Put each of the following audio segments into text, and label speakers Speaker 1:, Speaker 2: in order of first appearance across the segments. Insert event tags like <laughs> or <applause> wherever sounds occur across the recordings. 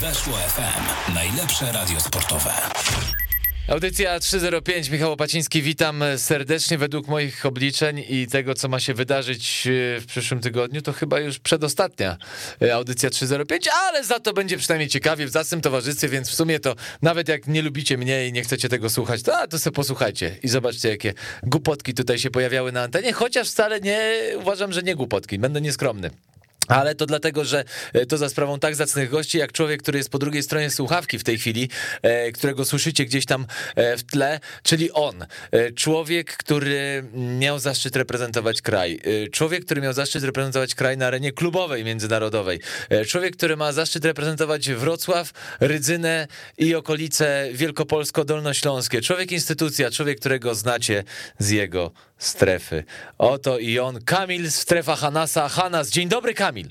Speaker 1: Weszło FM. Najlepsze radio sportowe.
Speaker 2: Audycja 305, Michał Opaciński, witam serdecznie. Według moich obliczeń i tego, co ma się wydarzyć e, w przyszłym tygodniu, to chyba już przedostatnia e, audycja 305, ale za to będzie przynajmniej ciekawie w zacnym towarzystwie, więc w sumie to nawet jak nie lubicie mnie i nie chcecie tego słuchać, to, a, to sobie posłuchajcie i zobaczcie, jakie głupotki tutaj się pojawiały na antenie, chociaż wcale nie uważam, że nie głupotki, będę nieskromny. Ale to dlatego, że e, to za sprawą tak zacnych gości, jak człowiek, który jest po drugiej stronie słuchawki w tej chwili, e, którego słyszycie gdzieś tam e, w tle, czyli on. Człowiek, który miał zaszczyt reprezentować kraj. Człowiek, który miał zaszczyt reprezentować kraj na arenie klubowej międzynarodowej. Człowiek, który ma zaszczyt reprezentować Wrocław, Rydzynę i okolice Wielkopolsko-Dolnośląskie. Człowiek instytucja, człowiek, którego znacie z jego strefy. Oto i on, Kamil Strefa Hanasa. Hanas, dzień dobry Kamil.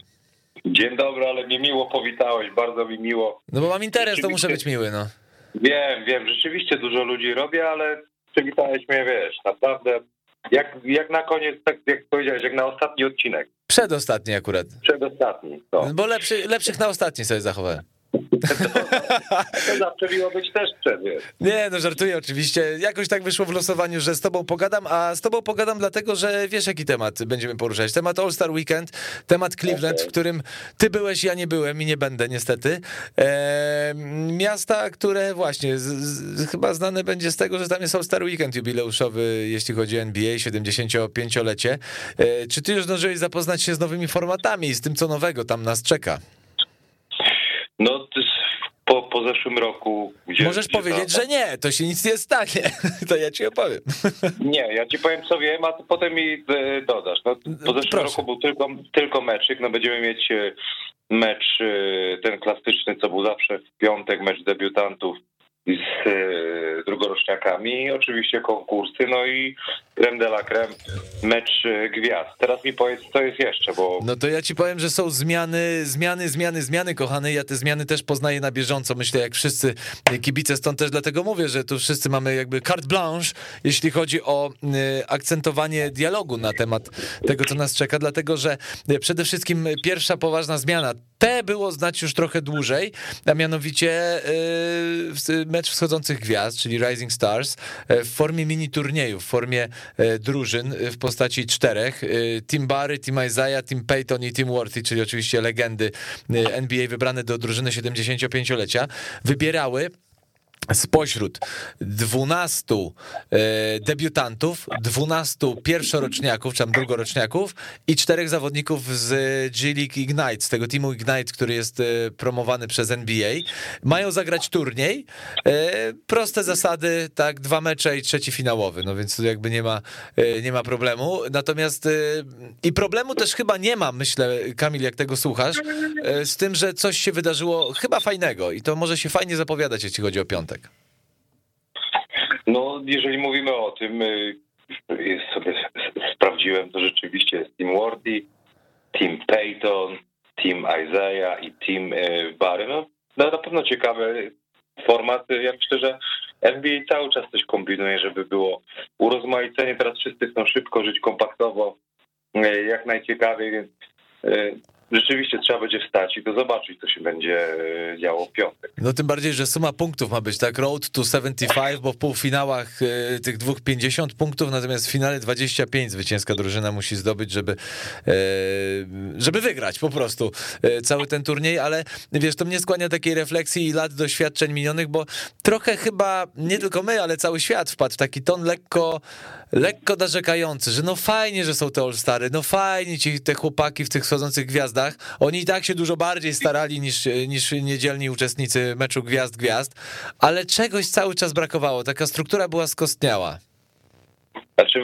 Speaker 3: Dzień dobry, ale mnie miło powitałeś, bardzo mi miło.
Speaker 2: No bo mam interes, to muszę być miły, no.
Speaker 3: Wiem, wiem, rzeczywiście dużo ludzi robię, ale przywitałeś mnie, wiesz, naprawdę jak, jak na koniec, tak jak powiedziałeś, jak na ostatni odcinek.
Speaker 2: Przedostatni akurat.
Speaker 3: Przedostatni, no.
Speaker 2: Bo lepszy, lepszych na ostatni sobie zachowałem.
Speaker 3: To zawsze miło być też przed,
Speaker 2: Nie, no żartuję oczywiście. Jakoś tak wyszło w losowaniu, że z tobą pogadam, a z tobą pogadam dlatego, że wiesz jaki temat będziemy poruszać. Temat All-Star Weekend, temat Cleveland, okay. w którym ty byłeś, ja nie byłem i nie będę niestety. E, miasta, które właśnie, z, z, chyba znane będzie z tego, że tam jest All-Star Weekend jubileuszowy, jeśli chodzi o NBA, 75-lecie. E, czy ty już zdążyłeś zapoznać się z nowymi formatami i z tym, co nowego tam nas czeka?
Speaker 3: No, po, po zeszłym roku.
Speaker 2: Gdzie, Możesz gdzie powiedzieć, że nie, to się nic nie stanie. <laughs> To ja ci opowiem. <laughs>
Speaker 3: Nie, ja ci powiem co wiem, a potem mi e, dodasz. No, po zeszłym Proszę. roku był tylko, tylko meczyk, no będziemy mieć e, mecz e, ten klasyczny, co był zawsze w piątek, mecz debiutantów z e, drugoroczniakami, oczywiście konkursy, no i creme de la creme, mecz e, gwiazd. Teraz mi powiedz, co jest jeszcze, bo...
Speaker 2: No to ja ci powiem, że są zmiany, zmiany, zmiany, zmiany, kochany. Ja te zmiany też poznaję na bieżąco. Myślę, jak wszyscy kibice, stąd też dlatego mówię, że tu wszyscy mamy jakby carte blanche, jeśli chodzi o e, akcentowanie dialogu na temat tego, co nas czeka, dlatego, że przede wszystkim pierwsza poważna zmiana, te było znać już trochę dłużej, a mianowicie mecz wschodzących gwiazd, czyli Rising Stars, e, w formie mini turnieju, w formie e, drużyn w postaci czterech. E, Team Barry, Team Isaiah, Team Peyton i Team Worthy, czyli oczywiście legendy NBA wybrane do drużyny 75-lecia, wybierały spośród 12 e, debiutantów, 12 pierwszoroczniaków, czy tam drugoroczniaków i czterech zawodników z G League Ignite, z tego teamu Ignite, który jest e, promowany przez NBA, mają zagrać turniej. E, proste zasady, tak, dwa mecze i trzeci finałowy, no więc tu jakby nie ma, nie ma problemu. Natomiast i problemu też chyba nie ma, myślę, Kamil, jak tego słuchasz, z tym, że coś się wydarzyło chyba fajnego i to może się fajnie zapowiadać, jeśli chodzi o piątek.
Speaker 3: No, jeżeli mówimy o tym, y, sobie sprawdziłem, to rzeczywiście jest Team Wardy, Team Peyton, Team Isaiah i Team y, Barry. No, no na pewno ciekawe formaty. Ja myślę, że NBA cały czas coś kombinuje, żeby było urozmaicenie. Teraz wszyscy chcą szybko żyć kompaktowo, y, jak najciekawiej, więc rzeczywiście trzeba będzie wstać i to zobaczyć, co się będzie e, działo w piątek.
Speaker 2: No tym bardziej, że suma punktów ma być, tak? Road to 75, bo w półfinałach e, tych dwóch 50 punktów, natomiast w finale 25 zwycięska drużyna musi zdobyć, żeby, e, żeby wygrać po prostu cały ten turniej, ale wiesz, to mnie skłania takiej refleksji i lat doświadczeń minionych, bo trochę chyba nie tylko my, ale cały świat wpadł w taki ton lekko lekko narzekający, że no fajnie, że są te All-Stary, no fajnie ci te chłopaki w tych wschodzących gwiazdach, oni i tak się dużo bardziej starali niż, niż niedzielni uczestnicy meczu Gwiazd-Gwiazd, ale czegoś cały czas brakowało, taka struktura była skostniała.
Speaker 3: Znaczy,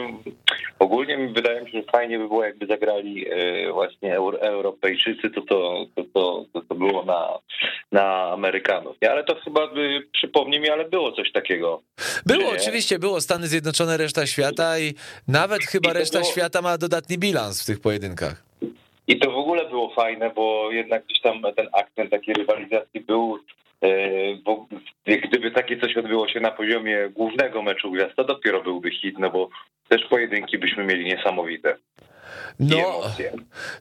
Speaker 3: ogólnie wydaje mi się, że fajnie by było, jakby zagrali e, właśnie Europejczycy, to to, to, to, to, to było na, na Amerykanów. Nie? Ale to chyba przypomnij mi, ale było coś takiego.
Speaker 2: Było, oczywiście, było. Stany Zjednoczone, reszta świata i nawet chyba I reszta było... świata ma dodatni bilans w tych pojedynkach.
Speaker 3: I to w ogóle było fajne, bo jednak gdzieś tam ten akcent takiej rywalizacji był E, bo gdyby takie coś odbyło się na poziomie głównego meczu gwiazd, to dopiero byłby hit, no bo też pojedynki byśmy mieli niesamowite.
Speaker 2: No,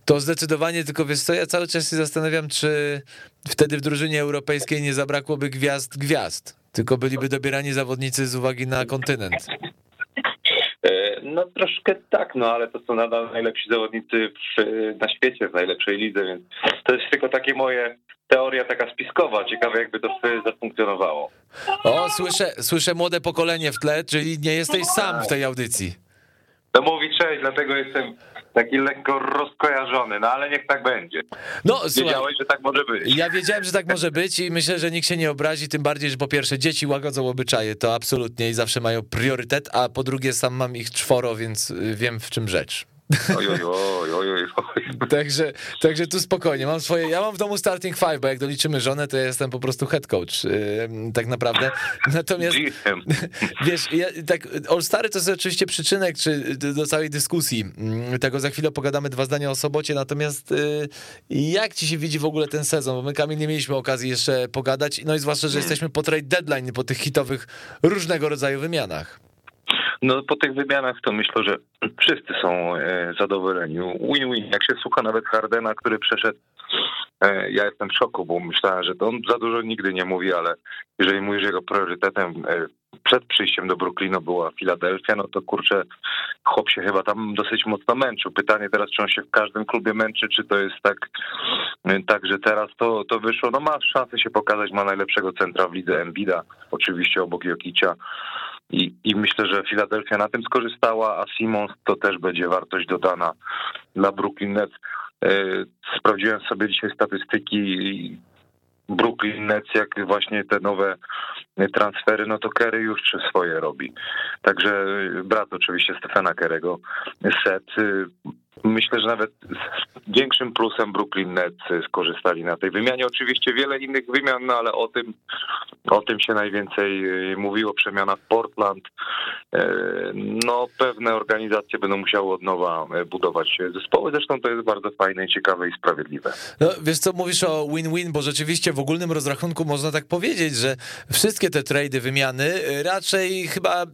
Speaker 2: to zdecydowanie, tylko wiesz co, ja cały czas się zastanawiam, czy wtedy w drużynie europejskiej nie zabrakłoby gwiazd gwiazd, tylko byliby dobierani zawodnicy z uwagi na kontynent.
Speaker 3: No troszkę tak, no ale to są nadal najlepsi zawodnicy na świecie, w najlepszej lidze, więc to jest tylko takie moje teoria taka spiskowa. Ciekawe jakby to zafunkcjonowało.
Speaker 2: O, słyszę, słyszę młode pokolenie w tle, czyli nie jesteś sam w tej audycji.
Speaker 3: To mówi cześć, dlatego jestem taki lekko rozkojarzony, no ale niech tak będzie. No, Wiedziałeś, słuchaj, że tak może być.
Speaker 2: Ja wiedziałem, że tak może być i myślę, że nikt się nie obrazi, tym bardziej, że po pierwsze dzieci łagodzą obyczaje, to absolutnie i zawsze mają priorytet, a po drugie sam mam ich czworo, więc wiem w czym rzecz.
Speaker 3: Oj, oj, oj, oj.
Speaker 2: Także, także tu spokojnie. Mam swoje, ja mam w domu starting five, bo jak doliczymy żonę, to ja jestem po prostu head coach, yy, tak naprawdę. <laughs> Natomiast <laughs> wiesz, ja, tak, All-Stary to jest oczywiście przyczynek czy do całej dyskusji. Tego za chwilę pogadamy dwa zdania o sobocie, natomiast yy, jak ci się widzi w ogóle ten sezon? Bo my, Kamil, nie mieliśmy okazji jeszcze pogadać, no i zwłaszcza, że hmm. jesteśmy po trade deadline, po tych hitowych różnego rodzaju wymianach.
Speaker 3: No po tych wymianach to myślę, że wszyscy są e, zadowoleni. Win-win. Jak się słucha nawet Hardena, który przeszedł, e, ja jestem w szoku, bo myślałem, że on za dużo nigdy nie mówi, ale jeżeli mówisz, że jego priorytetem e, przed przyjściem do Brooklynu była Filadelfia, no to kurczę, chłop się chyba tam dosyć mocno męczył. Pytanie teraz, czy on się w każdym klubie męczy, czy to jest tak, tak że teraz to, to wyszło. No ma szansę się pokazać, ma najlepszego centra w lidze Embida, oczywiście obok Jokicia. I, I myślę, że Filadelfia na tym skorzystała, a Simons to też będzie wartość dodana dla Brooklyn Nets. E, sprawdziłem sobie dzisiaj statystyki Brooklyn Nets, jak właśnie te nowe transfery, no to Kerry już swoje robi. Także brat oczywiście Stefana Kerego, set Myślę, że nawet z większym plusem Brooklyn Nets skorzystali na tej wymianie. Oczywiście wiele innych wymian, no ale o tym, o tym się najwięcej y, mówiło. Przemiana w Portland. E, no pewne organizacje będą musiały od nowa e, budować zespoły. Zresztą to jest bardzo fajne, ciekawe i sprawiedliwe.
Speaker 2: No, wiesz co, mówisz o win-win, bo rzeczywiście w ogólnym rozrachunku można tak powiedzieć, że wszystkie te trady, wymiany raczej chyba y,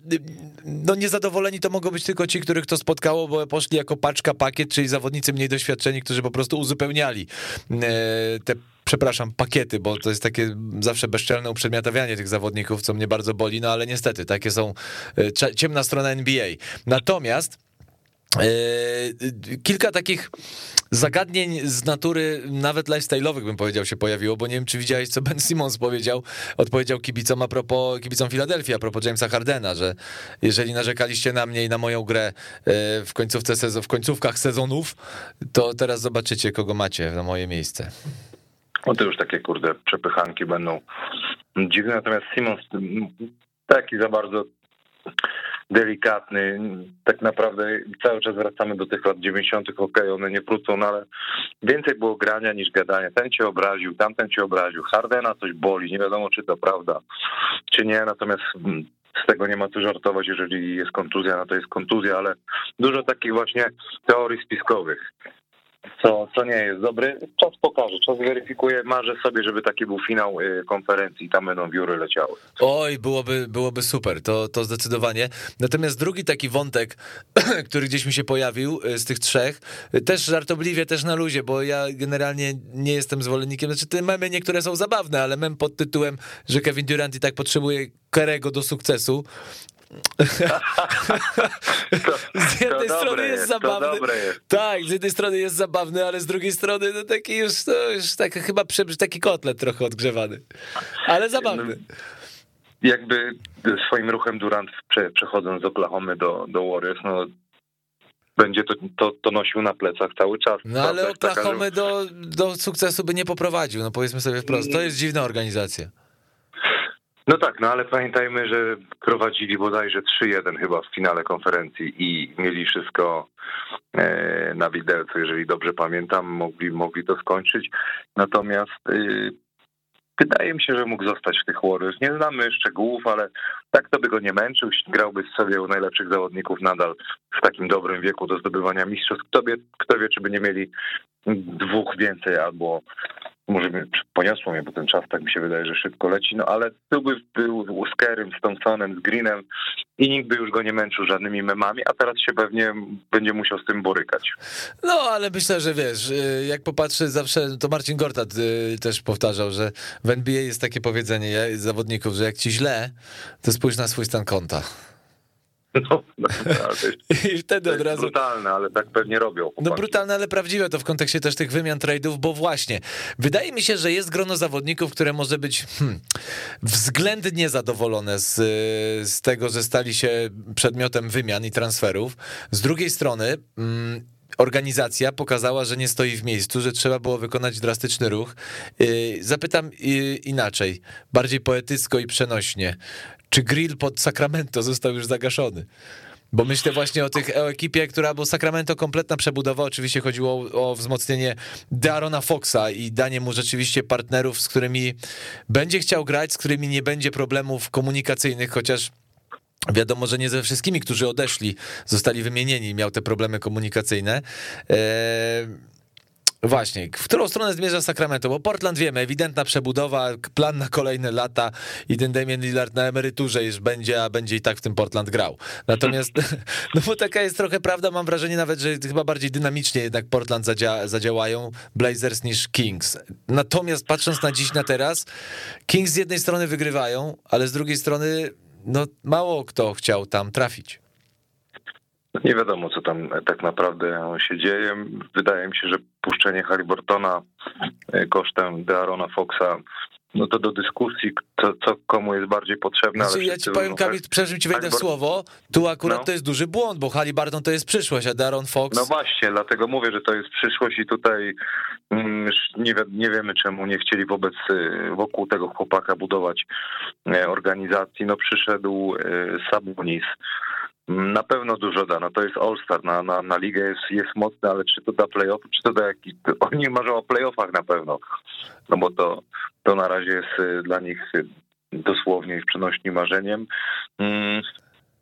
Speaker 2: no niezadowoleni to mogą być tylko ci, których to spotkało, bo poszli jako paczka pakiet pakiet, czyli zawodnicy mniej doświadczeni, którzy po prostu uzupełniali e, te przepraszam, pakiety, bo to jest takie zawsze bezczelne uprzedmiotawianie tych zawodników, co mnie bardzo boli, no ale niestety takie są e, ciemna strona NBA. Natomiast kilka takich zagadnień z natury nawet lifestyle'owych bym powiedział się pojawiło, bo nie wiem czy widziałeś co Ben Simmons powiedział, odpowiedział kibicom a propos, kibicom Filadelfii a propos Jamesa Hardena, że jeżeli narzekaliście na mnie i na moją grę e, w końcówce sezon, w końcówkach sezonów, to teraz zobaczycie kogo macie na moje miejsce.
Speaker 3: No to już takie kurde przepychanki będą dziwne, natomiast Simons taki za bardzo delikatny. Tak naprawdę cały czas wracamy do tych lat 90. Okej, okay, one nie wrócą, no ale więcej było grania niż gadania. Ten cię obraził, tamten cię obraził. Hardena coś boli, nie wiadomo czy to prawda, czy nie. Natomiast mm, z tego nie ma co żartować, jeżeli jest kontuzja, no to jest kontuzja, ale dużo takich właśnie teorii spiskowych co, co nie jest dobry. Czas pokaże, czas weryfikuje. Marzę sobie, żeby taki był finał y, konferencji, tam będą wióry leciały.
Speaker 2: Oj, byłoby, byłoby super, to, to zdecydowanie. Natomiast drugi taki wątek, <clears throat> który gdzieś mi się pojawił y, z tych trzech, y, też żartobliwie, też na luzie, bo ja generalnie nie jestem zwolennikiem, znaczy te memy niektóre są zabawne, ale mem pod tytułem, że Kevin Durant i tak potrzebuje Kerego do sukcesu,
Speaker 3: to, z jednej strony jest, jest zabawny. Jest.
Speaker 2: Tak, z jednej strony jest zabawny, ale z drugiej strony no taki już, to już tak, chyba taki kotlet trochę odgrzewany. Ale zabawny.
Speaker 3: Jakby swoim ruchem Durant przechodząc z Oklahomy do, do Warriors, no będzie to, to, to nosił na plecach cały czas.
Speaker 2: No ale Oklahomy do, do sukcesu by nie poprowadził, no powiedzmy sobie wprost. To jest dziwna organizacja.
Speaker 3: No tak, no ale pamiętajmy, że prowadzili bodajże 3-1 chyba w finale konferencji i mieli wszystko e, na widelcu, jeżeli dobrze pamiętam, mogli, mogli to skończyć. Natomiast y, wydaje mi się, że mógł zostać w tych Warriors. Nie znamy szczegółów, ale tak to by go nie męczył, grałby sobie u najlepszych zawodników nadal w takim dobrym wieku do zdobywania mistrzostw. Kto wie, kto wie czy by nie mieli dwóch więcej albo może poniosło mnie, bo ten czas tak mi się wydaje, że szybko leci, no ale tu by był z Kerem, z Thompsonem, z Greenem i nikt by już go nie męczył żadnymi memami, a teraz się pewnie będzie musiał z tym borykać.
Speaker 2: No, ale myślę, że wiesz, y, jak popatrzy zawsze, to Marcin Gortat y, też powtarzał, że w NBA jest takie powiedzenie zawodników, że jak ci źle, to spójrz na swój stan konta.
Speaker 3: No, no, <laughs>
Speaker 2: I wtedy od razu.
Speaker 3: Brutalne, ale tak pewnie robią. Chłopaki.
Speaker 2: No brutalne, ale prawdziwe to w kontekście też tych wymian trade'ów, bo właśnie wydaje mi się, że jest grono zawodników, które może być hmm, względnie zadowolone z, z tego, że stali się przedmiotem wymian i transferów. Z drugiej strony. Hmm, organizacja pokazała, że nie stoi w miejscu, że trzeba było wykonać drastyczny ruch. Y, zapytam y, inaczej, bardziej poetycko i przenośnie. Czy grill pod Sacramento został już zagaszony? Bo myślę właśnie o tych o ekipie, która, bo Sacramento kompletna przebudowa, oczywiście chodziło o, o wzmocnienie Darona Foxa i danie mu rzeczywiście partnerów, z którymi będzie chciał grać, z którymi nie będzie problemów komunikacyjnych, chociaż Wiadomo, że nie ze wszystkimi, którzy odeszli, zostali wymienieni, miał te problemy komunikacyjne. Eee, właśnie, w którą stronę zmierza Sacramento? Bo Portland wiemy, ewidentna przebudowa, plan na kolejne lata i ten Damian Lillard na emeryturze już będzie, a będzie i tak w tym Portland grał. Natomiast, <laughs> no bo taka jest trochę prawda, mam wrażenie nawet, że chyba bardziej dynamicznie jednak Portland zadzia, zadziałają Blazers niż Kings. Natomiast patrząc na dziś, na teraz, Kings z jednej strony wygrywają, ale z drugiej strony no mało kto chciał tam trafić.
Speaker 3: Nie wiadomo, co tam tak naprawdę się dzieje. Wydaje mi się, że puszczenie Haliburtona e, kosztem Dearona Foxa no to do dyskusji, co, co komu jest bardziej potrzebne.
Speaker 2: Znaczy, ja ci powiem, Kamil, przepraszam ci wejdę w słowo, tu akurat no. to jest duży błąd, bo Halliburton to jest przyszłość, a Daron Fox...
Speaker 3: No właśnie, dlatego mówię, że to jest przyszłość i tutaj mm, nie, nie wiemy, czemu nie chcieli wobec, y, wokół tego chłopaka budować e, organizacji. No przyszedł e, Sabonis, na pewno dużo da. No to jest All-Star, na, na, na ligę jest, jest mocny, ale czy to da playoff, czy to da jakiś... <laughs> Oni marzą o playoffach na pewno, no bo to, to na razie jest y, dla nich y, dosłownie w przenośni marzeniem. Mm,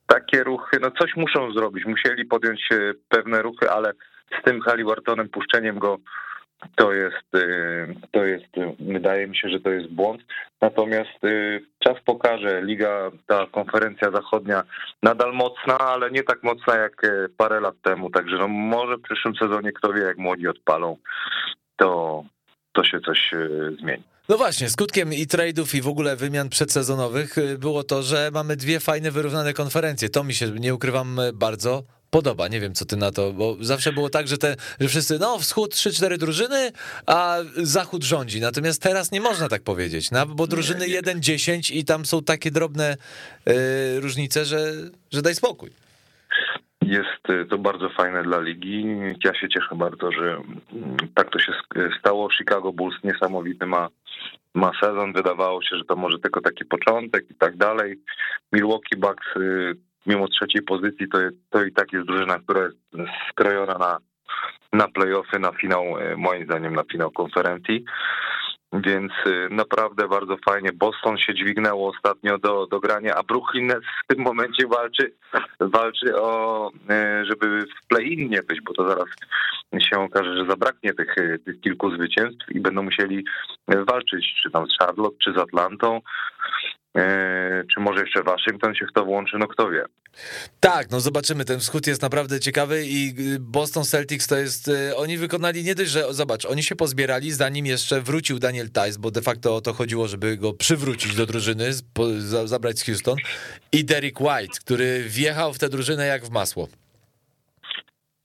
Speaker 3: takie ruchy, no coś muszą zrobić. Musieli podjąć y, pewne ruchy, ale z tym Halliburtonem, puszczeniem go to jest, y, to jest, wydaje mi się, że to jest błąd. Natomiast y, czas pokaże, liga, ta konferencja zachodnia nadal mocna, ale nie tak mocna jak y, parę lat temu. Także no może w przyszłym sezonie, kto wie, jak młodzi odpalą, to, to się coś zmieni.
Speaker 2: No właśnie, skutkiem i trade'ów i w ogóle wymian przedsezonowych było to, że mamy dwie fajne, wyrównane konferencje. To mi się, nie ukrywam, bardzo podoba. Nie wiem, co ty na to, bo zawsze było tak, że, te, że wszyscy, no wschód 3-4 drużyny, a zachód rządzi. Natomiast teraz nie można tak powiedzieć, no, bo drużyny 1-10 i tam są takie drobne y, różnice, że, że daj spokój.
Speaker 3: Jest y, to bardzo fajne dla ligi. Ja się cieszę bardzo, że mm, tak to się stało. Chicago Bulls niesamowity ma, ma sezon. Wydawało się, że to może tylko taki początek i tak dalej. Milwaukee Bucks y, mimo trzeciej pozycji, to, to i tak jest drużyna, która jest skrojona na, na playoffy, na finał, e, moim zdaniem na finał konferencji. Więc e, naprawdę bardzo fajnie. Boston się dźwignęło ostatnio do, do grania, a Brooklyn w tym momencie walczy, walczy o, e, żeby w play-in nie być, bo to zaraz się okaże, że zabraknie tych, tych kilku zwycięstw i będą musieli walczyć, czy tam z Charlotte, czy z Atlantą. E, czy może jeszcze Waszyngton się w to włączy, no kto wie.
Speaker 2: Tak, no zobaczymy, ten wschód jest naprawdę ciekawy i y, Boston Celtics to jest, y, oni wykonali nie dość, że zobacz, oni się pozbierali, zanim jeszcze wrócił Daniel Tice, bo de facto o to chodziło, żeby go przywrócić do drużyny, zabrać z Houston i Derek White, który wjechał w tę drużynę jak w masło.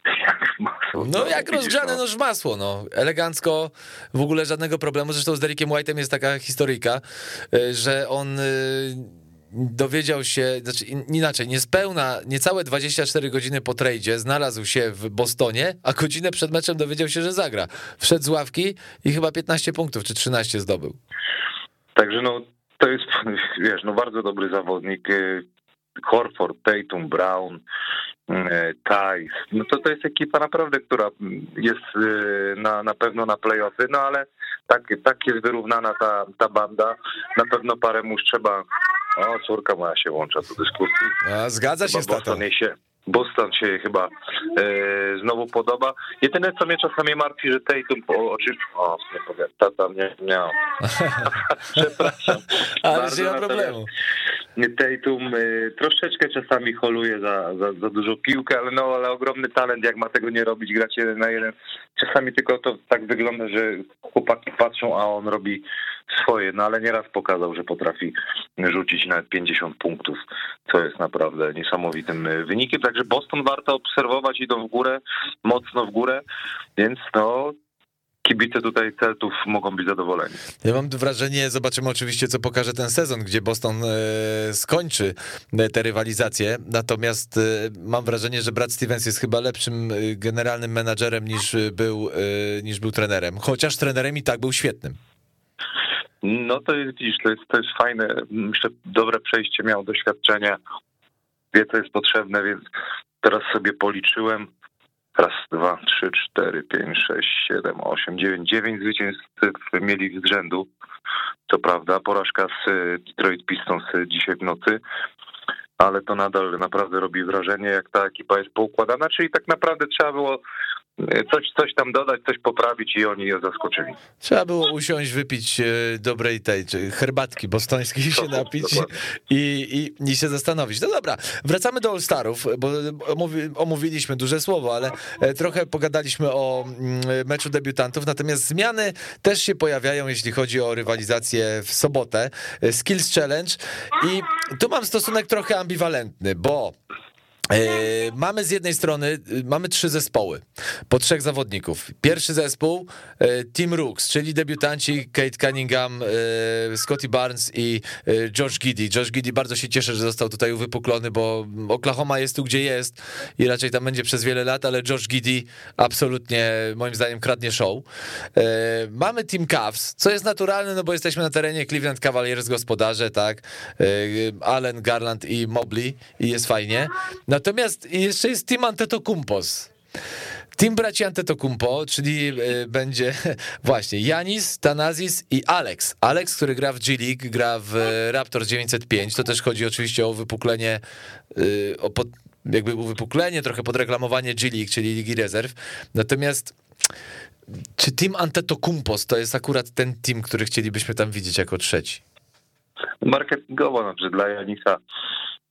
Speaker 2: <laughs> No jak rozgrzane noż w masło, no. Elegancko, w ogóle żadnego problemu. Zresztą z Derekiem White'em jest taka historyjka, y, że on y, dowiedział się, znaczy inaczej, niespełna, niecałe 24 godziny po trejdzie znalazł się w Bostonie, a godzinę przed meczem dowiedział się, że zagra. Wszedł z ławki i chyba 15 punktów czy 13 zdobył.
Speaker 3: Także no, to jest, <laughs> wiesz, no bardzo dobry zawodnik. Y, Horford, Tatum, Brown, E, Thais, no to to jest ekipa naprawdę, która jest e, na, na pewno na playoffy, no ale tak, tak jest wyrównana ta, ta banda. Na pewno parę musz trzeba. O, córka moja się łącza do dyskusji.
Speaker 2: A, zgadza się
Speaker 3: z tatą. Się, Boston się chyba e, znowu podoba. Jedyne, co mnie czasami martwi, że Tatum o czym... O, nie powiem, tata mnie miał. <laughs> Przepraszam.
Speaker 2: Ale nie ma problemu.
Speaker 3: Tatum y, troszeczkę czasami holuje za, za, za dużo piłkę, ale no ale ogromny talent, jak ma tego nie robić, grać jeden na jeden. Czasami tylko to tak wygląda, że chłopaki patrzą, a on robi swoje, no ale nieraz pokazał, że potrafi rzucić nawet 50 punktów, co jest naprawdę niesamowitym y, wynikiem. Także Boston warto obserwować, idą w górę, mocno w górę, więc no kibice tutaj Celtów mogą być zadowoleni.
Speaker 2: Ja mam wrażenie, zobaczymy oczywiście, co pokaże ten sezon, gdzie Boston e, skończy e, te rywalizacje, natomiast e, mam wrażenie, że Brad Stevens jest chyba lepszym generalnym menadżerem niż był, niż był trenerem, chociaż trenerem i tak był świetnym.
Speaker 3: No to jest, widzisz, to jest, to jest fajne, myślę, dobre przejście miał doświadczenia, wie co jest potrzebne, więc teraz sobie policzyłem, Raz, dwa, trzy, cztery, pięć, sześć, siedem, osiem, dziewięć. Dziewięć zwycięstw mieli z rzędu. Co prawda, porażka z Detroit Pistons dzisiaj w nocy, ale to nadal naprawdę robi wrażenie, jak ta ekipa jest poukładana, czyli tak naprawdę trzeba było coś, coś tam dodać, coś poprawić i oni je zaskoczyli.
Speaker 2: Trzeba było usiąść, wypić e, dobrej tej herbatki bostońskiej, się <laughs> napić i, i, i się zastanowić. No dobra, wracamy do All-Starów, bo omówiliśmy duże słowo, ale e, trochę pogadaliśmy o mm, meczu debiutantów, natomiast zmiany też się pojawiają, jeśli chodzi o rywalizację w sobotę. E, Skills Challenge i tu mam stosunek trochę ambiwalentny, bo mamy z jednej strony, y, mamy trzy zespoły, po trzech zawodników. Pierwszy zespół, e, Team Rooks, czyli debiutanci Kate Cunningham, e, Scotty Barnes i George Giddy. George Giddy bardzo się cieszę, że został tutaj uwypuklony, bo Oklahoma jest tu, gdzie jest i raczej tam będzie przez wiele lat, ale George Giddy absolutnie, moim zdaniem, kradnie show. Mamy Team Cavs, co jest naturalne, no bo jesteśmy na terenie Cleveland Cavaliers, gospodarze, tak? Allen, Garland i Mobley i jest fajnie. Natomiast jeszcze jest Team Antetokumpos. Team braci Antetokumpo, czyli e, będzie <laughs> właśnie Janis, Tanazis i Alex. Alex, który gra w G League, gra w e, Raptors 905. To też chodzi oczywiście o wypuklenie, e, o pod, jakby trochę podreklamowanie G League, czyli Ligi Rezerw. Natomiast czy Team Antetokumpos to jest akurat ten team, który chcielibyśmy tam widzieć jako trzeci?
Speaker 3: Marketingowo, znaczy dla Janisa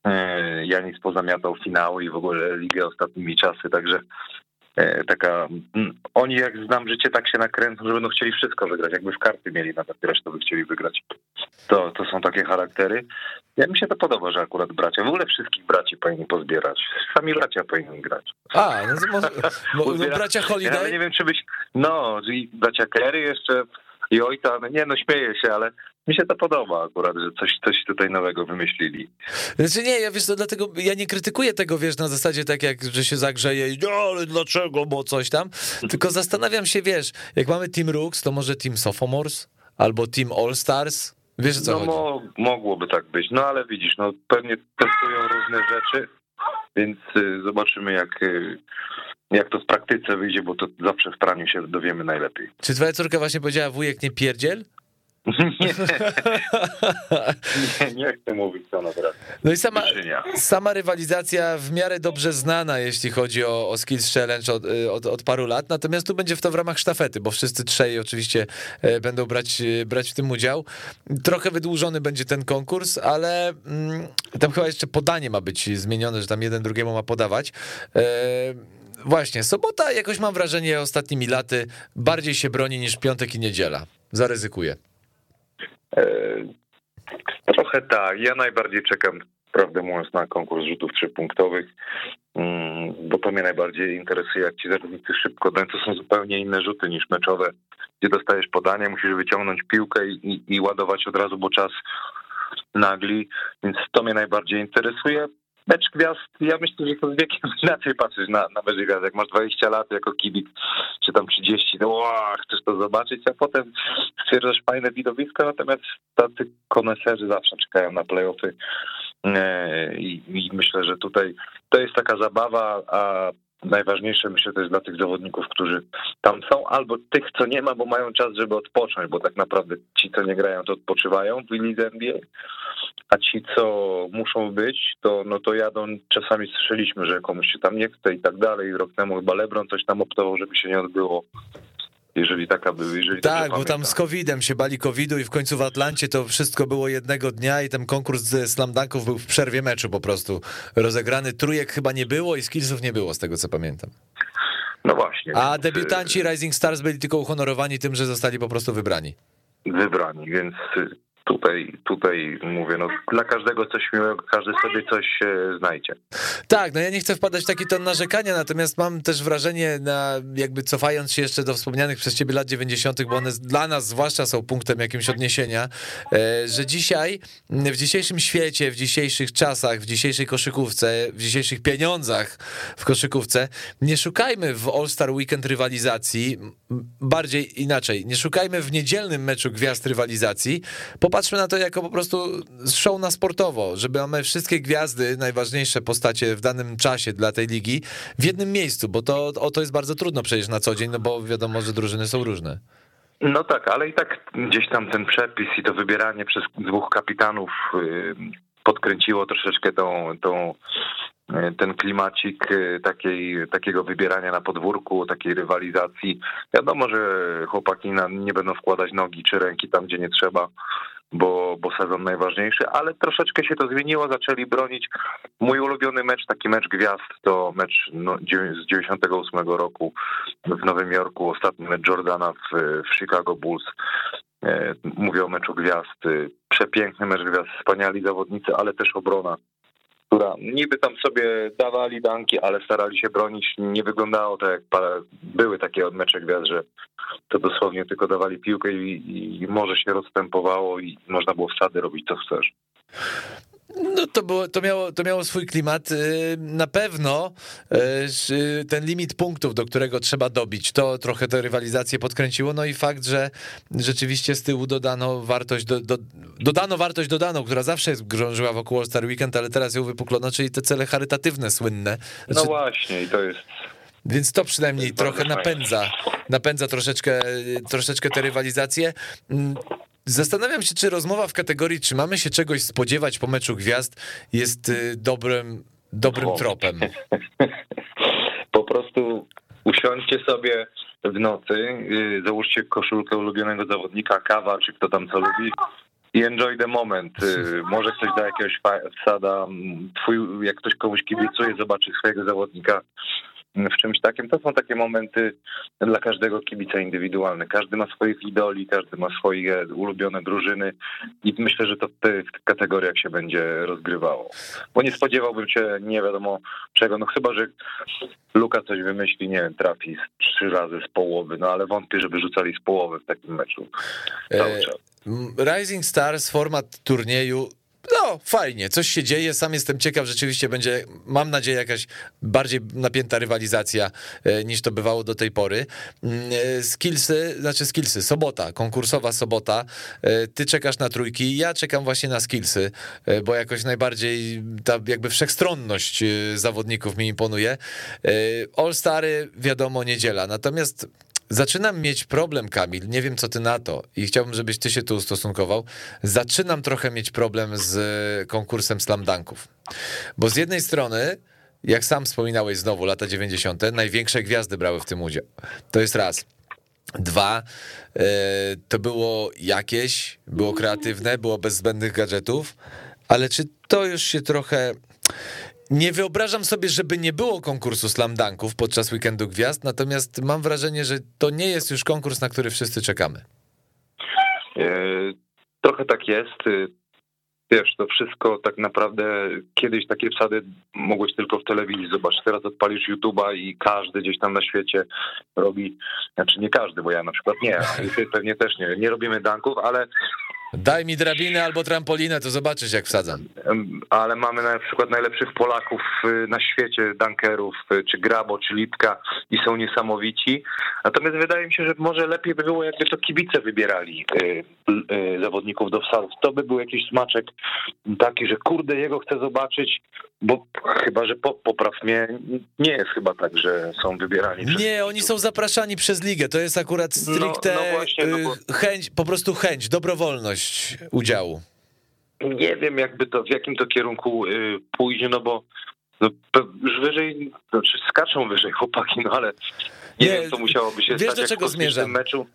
Speaker 3: E, Janis pozamiatał finały i w ogóle ligę ostatnimi czasy, także e, taka, mm, oni jak znam życie, tak się nakręcą, że będą chcieli wszystko wygrać, jakby w karty mieli nawet resztę by chcieli wygrać. To, to są takie charaktery. Ja mi się to podoba, że akurat bracia, w ogóle wszystkich braci powinni pozbierać. Sami bracia powinni grać.
Speaker 2: A, no, może, no, <laughs> bracia Holiday?
Speaker 3: Ja nie wiem, czy byś, no, bracia Kerry jeszcze i ojca, no nie no, śmieję się, ale mi się to podoba akurat, że coś, coś tutaj nowego wymyślili.
Speaker 2: Znaczy nie, ja wiesz, to dlatego ja nie krytykuję tego, wiesz, na zasadzie tak jak, że się zagrzeje i no, ale dlaczego, bo coś tam, tylko zastanawiam się, wiesz, jak mamy Team Rooks, to może Team Sophomores albo Team All Stars, wiesz co
Speaker 3: no,
Speaker 2: chodzi?
Speaker 3: Mo mogłoby tak być, no ale widzisz, no pewnie testują różne rzeczy, więc y, zobaczymy jak... Y, jak to w praktyce wyjdzie, bo to zawsze w praniu się dowiemy najlepiej.
Speaker 2: Czy twoja córka właśnie powiedziała wujek nie pierdziel? <laughs>
Speaker 3: Nie. nie, nie chcę mówić co teraz.
Speaker 2: No i sama, sama rywalizacja w miarę dobrze znana, jeśli chodzi o, o Skills Challenge od, od, od, paru lat, natomiast tu będzie w to w ramach sztafety, bo wszyscy trzej oczywiście e, będą brać, e, brać w tym udział. Trochę wydłużony będzie ten konkurs, ale mm, tam chyba jeszcze podanie ma być zmienione, że tam jeden drugiemu ma podawać. E, właśnie, sobota jakoś mam wrażenie ostatnimi laty bardziej się broni niż piątek i niedziela. Zaryzykuję.
Speaker 3: E, trochę tak. Ja najbardziej czekam, prawdę mówiąc, na konkurs rzutów trzypunktowych, mm, bo to mnie najbardziej interesuje, jak ci zawodnicy szybko dają. To są zupełnie inne rzuty niż meczowe, gdzie dostajesz podanie, musisz wyciągnąć piłkę i, i, ładować od razu, bo czas nagli, więc to mnie najbardziej interesuje mecz gwiazd, ja myślę, że to z wiekiem <laughs> inaczej patrzysz na, na mecz gwiazd. Jak masz 20 lat jako kibic, czy tam 30, to wow, chcesz to zobaczyć, a potem stwierdzasz fajne widowisko, natomiast tacy koneserzy zawsze czekają na playoffy e, i, i myślę, że tutaj to jest taka zabawa, a najważniejsze myślę to jest dla tych zawodników, którzy tam są, albo tych, co nie ma, bo mają czas, żeby odpocząć, bo tak naprawdę ci, co nie grają, to odpoczywają w lidze NBA, a ci, co muszą być, to no to jadą, czasami słyszeliśmy, że komuś się tam nie chce i tak dalej. Rok temu chyba LeBron coś tam optował, żeby się nie odbyło. Jeżeli taka by, jeżeli
Speaker 2: Tak, bo tam
Speaker 3: pamiętam.
Speaker 2: z COVID-em się bali COVID-u i w końcu w Atlancie to wszystko było jednego dnia i ten konkurs z slam dunków był w przerwie meczu po prostu rozegrany. Trójek chyba nie było i skillsów nie było, z tego co pamiętam.
Speaker 3: No właśnie.
Speaker 2: A
Speaker 3: więc,
Speaker 2: debiutanci Rising Stars byli tylko uhonorowani tym, że zostali po prostu wybrani.
Speaker 3: y, wybrani, więc y, tutaj, tutaj mówię, no dla każdego coś miłego, każdy sobie coś e, znajdzie.
Speaker 2: Tak, no ja nie chcę wpadać w taki ton narzekania, natomiast mam też wrażenie, na, jakby cofając się jeszcze do wspomnianych przez ciebie lat 90., bo one dla nas zwłaszcza są punktem jakimś odniesienia, e, że dzisiaj, w dzisiejszym świecie, w dzisiejszych czasach, w dzisiejszej koszykówce, w dzisiejszych pieniądzach w koszykówce, nie szukajmy w All-Star Weekend rywalizacji, bardziej inaczej, nie szukajmy w niedzielnym meczu gwiazd rywalizacji, popatrzmy na to jako po prostu show na sportowo, żeby mamy wszystkie gwiazdy, najważniejsze postacie w danym czasie dla tej ligi w jednym miejscu, bo to o to jest bardzo trudno przecież na co dzień, no bo wiadomo, że drużyny są różne.
Speaker 3: No tak, ale i tak gdzieś tam ten przepis i to wybieranie przez dwóch kapitanów y, podkręciło troszeczkę tą, tą, y, ten klimacik y, takiej, takiego wybierania na podwórku, takiej rywalizacji. Wiadomo, że chłopaki nie będą wkładać nogi czy ręki tam, gdzie nie trzeba, bo, bo sezon najważniejszy, ale troszeczkę się to zmieniło, zaczęli bronić. Mój ulubiony mecz, taki mecz gwiazd, to mecz no, z 98 roku w Nowym Jorku, ostatni mecz Jordana w, w Chicago Bulls. E, Mówię o meczu gwiazd. E, Przepiękny mecz gwiazd, wspaniali zawodnicy, ale też obrona, która niby tam sobie dawali danki, ale starali się bronić. Nie wyglądało to jak parę, były takie mecze gwiazd, że to dosłownie tylko dawali piłkę i, i może się rozstępowało i można było wsady robić co chcesz.
Speaker 2: No to, było, to, miało, to miało swój klimat. Yy, Na pewno yy, że ten limit punktów, do którego trzeba dobić, to trochę tę rywalizację podkręciło. No i fakt, że rzeczywiście z tyłu dodano wartość, do, do, dodano wartość dodaną, która zawsze jest grążyła wokół All Star Weekend, ale teraz ją wypuklono, czyli te cele charytatywne, słynne.
Speaker 3: No
Speaker 2: Znaczy,
Speaker 3: właśnie i to jest
Speaker 2: Więc to przynajmniej trochę napędza, napędza troszeczkę, troszeczkę tę rywalizację. Zastanawiam się, czy rozmowa w kategorii, czy mamy się czegoś spodziewać po meczu gwiazd, jest y, dobrym, dobrym
Speaker 3: O.
Speaker 2: tropem. <laughs>
Speaker 3: po prostu usiądźcie sobie w nocy, yy, załóżcie koszulkę ulubionego zawodnika, kawa, czy kto tam co lubi i enjoy the moment. Yy, Może ktoś da jakiegoś wsada, mm, twój, jak ktoś komuś kibicuje, zobaczy swojego zawodnika w czymś takim. To są takie momenty dla każdego kibica indywidualne. Każdy ma swoich idoli, każdy ma swoje ulubione drużyny i myślę, że to w tych kategoriach się będzie rozgrywało. Bo nie spodziewałbym się nie wiadomo czego, no chyba, że Luka coś wymyśli, nie wiem, trafi z trzy razy z połowy, no ale wątpię, żeby rzucali z połowy w takim meczu cały
Speaker 2: E,
Speaker 3: czas.
Speaker 2: Rising Stars, format turnieju. No, fajnie, coś się dzieje. Sam jestem ciekaw, rzeczywiście będzie, mam nadzieję, jakaś bardziej napięta rywalizacja e, niż to bywało do tej pory. Mm, e, Skillsy, znaczy skillsy, sobota, konkursowa sobota. E, Ty czekasz na trójki, ja czekam właśnie na skillsy, bo jakoś najbardziej ta jakby wszechstronność zawodników mi imponuje. E, All-Stary, wiadomo, niedziela. Natomiast Zaczynam mieć problem, Kamil. Nie wiem, co ty na to, i chciałbym, żebyś ty się tu ustosunkował. Zaczynam trochę mieć problem z e, konkursem slam dunków. Bo z jednej strony, jak sam wspominałeś znowu, lata 90., największe gwiazdy brały w tym udział. To jest raz. Dwa, e, to było jakieś, było kreatywne, było bez zbędnych gadżetów, ale czy to już się trochę. Nie wyobrażam sobie, żeby nie było konkursu slam dunków podczas weekendu gwiazd, natomiast mam wrażenie, że to nie jest już konkurs, na który wszyscy czekamy.
Speaker 3: E, Trochę tak jest. E, Wiesz, to wszystko tak naprawdę kiedyś takie wsady mogłeś tylko w telewizji zobaczyć. Teraz odpalisz YouTube'a i każdy gdzieś tam na świecie robi, znaczy nie każdy, bo ja na przykład nie, <laughs> pewnie też nie, nie robimy danków, ale
Speaker 2: Daj mi drabinę albo trampolinę, to zobaczysz, jak wsadzam.
Speaker 3: Ale mamy na przykład najlepszych Polaków y, na świecie, dunkerów, y, czy Grabo, czy Lipka i są niesamowici. Natomiast wydaje mi się, że może lepiej by było, jakby to kibice wybierali y, zawodników do wsadów. To by był jakiś smaczek taki, że kurde, jego chcę zobaczyć, bo chyba, że po, popraw mnie, nie jest chyba tak, że są wybierani. przez
Speaker 2: Nie, oni są zapraszani przez ligę. To jest akurat stricte
Speaker 3: No- no właśnie, no bo-
Speaker 2: chęć, po prostu chęć, dobrowolność udziału.
Speaker 3: nie wiem jakby to, w jakim to kierunku y, pójdzie, no bo no, wyżej, znaczy skaczą wyżej chłopaki, no ale Nie,
Speaker 2: Nie,
Speaker 3: wiem, co musiałoby się
Speaker 2: wiesz,
Speaker 3: stać
Speaker 2: do czego
Speaker 3: w kosmicznym
Speaker 2: zmierzam?
Speaker 3: meczu,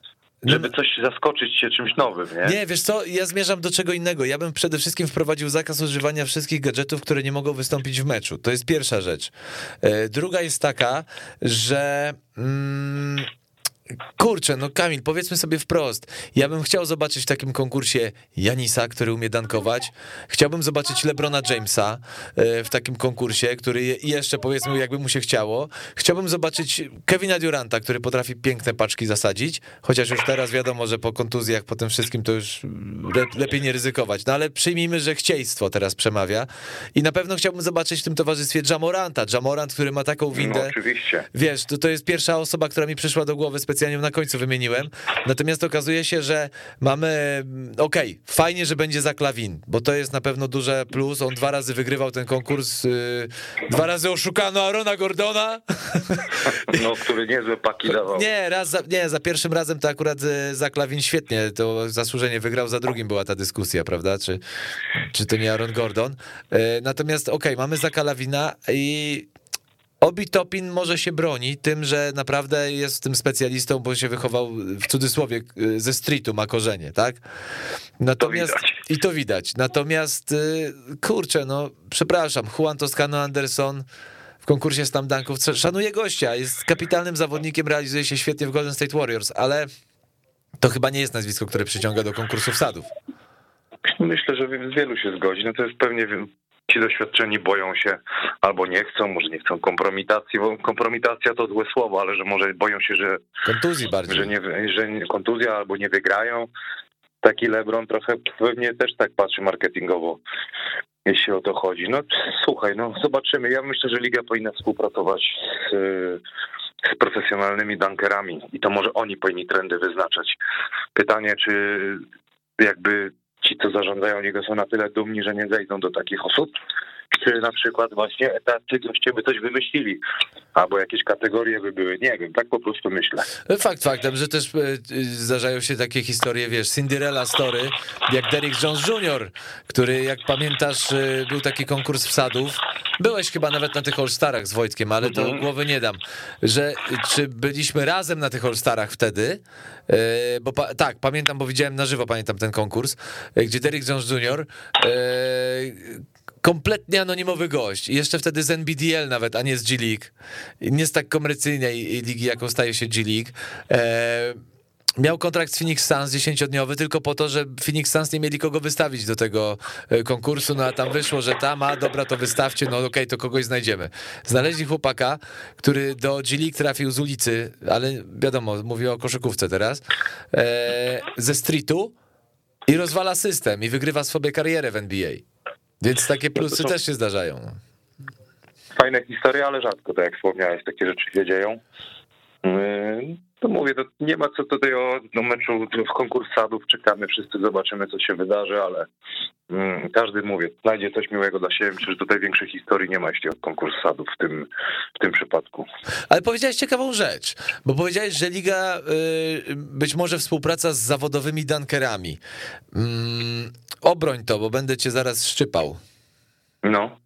Speaker 2: No,
Speaker 3: żeby coś zaskoczyć się czymś nowym, nie?
Speaker 2: Nie, wiesz co, ja zmierzam do czego innego. Ja bym przede wszystkim wprowadził zakaz używania wszystkich gadżetów, które nie mogą wystąpić w meczu. To jest pierwsza rzecz. E, Druga jest taka, że... Mm, Kurczę, no Kamil, powiedzmy sobie wprost. Ja bym chciał zobaczyć w takim konkursie Janisa, który umie dankować. Chciałbym zobaczyć Lebrona Jamesa e, w takim konkursie, który je- jeszcze powiedzmy, jakby mu się chciało. Chciałbym zobaczyć Kevina Duranta, który potrafi piękne paczki zasadzić, chociaż już teraz wiadomo, że po kontuzjach, po tym wszystkim to już le- lepiej nie ryzykować. No ale przyjmijmy, że chcieństwo teraz przemawia. I na pewno chciałbym zobaczyć w tym towarzystwie Jamoranta. Jamorant, który ma taką
Speaker 3: No,
Speaker 2: windę.
Speaker 3: oczywiście.
Speaker 2: Wiesz, to, to jest pierwsza osoba, która mi przyszła do głowy, specjalnie ją na końcu wymieniłem. Natomiast okazuje się, że mamy. mm, Okej, fajnie, że będzie za klawin, bo to jest na pewno duże plus. On dwa razy wygrywał ten konkurs. Yy, dwa razy oszukano Arona Gordona. <laughs>
Speaker 3: No, który niezłe paki <laughs> dawał.
Speaker 2: Nie, raz za, nie, za pierwszym razem to akurat y, za klawin świetnie, to zasłużenie wygrał, za drugim była ta dyskusja, prawda? Czy, czy to nie Aaron Gordon? E, Natomiast okej, mamy Zaka Lawina i Obi Topin może się broni tym, że naprawdę jest tym specjalistą, bo się wychował w cudzysłowie y, ze streetu, ma korzenie, tak? Natomiast
Speaker 3: widać.
Speaker 2: i to widać. Natomiast y, kurczę, no przepraszam, Juan Toscano Anderson w konkursie Slam Dunków szanuje gościa, jest kapitalnym zawodnikiem, realizuje się świetnie w Golden State Warriors, ale to chyba nie jest nazwisko, które przyciąga do konkursów sadów.
Speaker 3: Myślę, że z wielu się zgodzi. No to jest pewnie ci doświadczeni boją się albo nie chcą, może nie chcą kompromitacji, bo kompromitacja to złe słowo, ale że może boją się, że,
Speaker 2: Kontuzji bardziej.
Speaker 3: że, nie, że nie- kontuzja albo nie wygrają. Taki LeBron trochę pewnie też tak patrzy marketingowo, jeśli o to chodzi. No słuchaj, no zobaczymy. Ja myślę, że liga powinna współpracować z, z profesjonalnymi dunkerami i to może oni powinni trendy wyznaczać. Pytanie, czy jakby ci, co zarządzają ligą są na tyle dumni, że nie zejdą do takich osób, czy na przykład właśnie tacy goście by coś wymyślili, albo jakieś kategorie by były, nie wiem, tak po prostu myślę.
Speaker 2: Fakt faktem, że też e, e, zdarzają się takie historie, wiesz, Cinderella Story, jak Derrick Jones Jr., który, jak pamiętasz, e, był taki konkurs wsadów. Byłeś chyba nawet na tych All-Starach z Wojtkiem, ale to głowy nie dam. Że czy byliśmy razem na tych All-Starach wtedy? Bo pa, tak, pamiętam, bo widziałem na żywo, pamiętam ten konkurs, gdzie Derrick Jones Jr. kompletnie anonimowy gość. I jeszcze wtedy z NBDL nawet, a nie z G-League. Nie z tak komercyjnej ligi, jaką staje się G-League. E, Miał kontrakt z Phoenix Suns 10-dniowy tylko po to, że Phoenix Suns nie mieli kogo wystawić do tego e, konkursu, no a tam wyszło, że tam, a dobra, to wystawcie, no okej, to kogoś znajdziemy. Znaleźli chłopaka, który do G-League trafił z ulicy, ale wiadomo, mówię o koszykówce teraz, e, ze streetu i rozwala system i wygrywa sobie karierę w NBA. Więc takie plusy też się zdarzają.
Speaker 3: Fajne historie, ale rzadko, tak jak wspomniałeś, takie rzeczy się dzieją. Yy, To mówię, to nie ma co tutaj o do meczu w konkurs sadów, czekamy, wszyscy zobaczymy, co się wydarzy, ale mm, każdy, mówię, znajdzie coś miłego dla siebie. Myślę, że tutaj większej historii nie ma, jeśli o konkurs sadów w tym, w tym przypadku.
Speaker 2: Ale powiedziałeś ciekawą rzecz, bo powiedziałeś, że liga y, być może współpraca z zawodowymi dunkerami. Mm, obroń to, bo będę cię zaraz szczypał.
Speaker 3: No,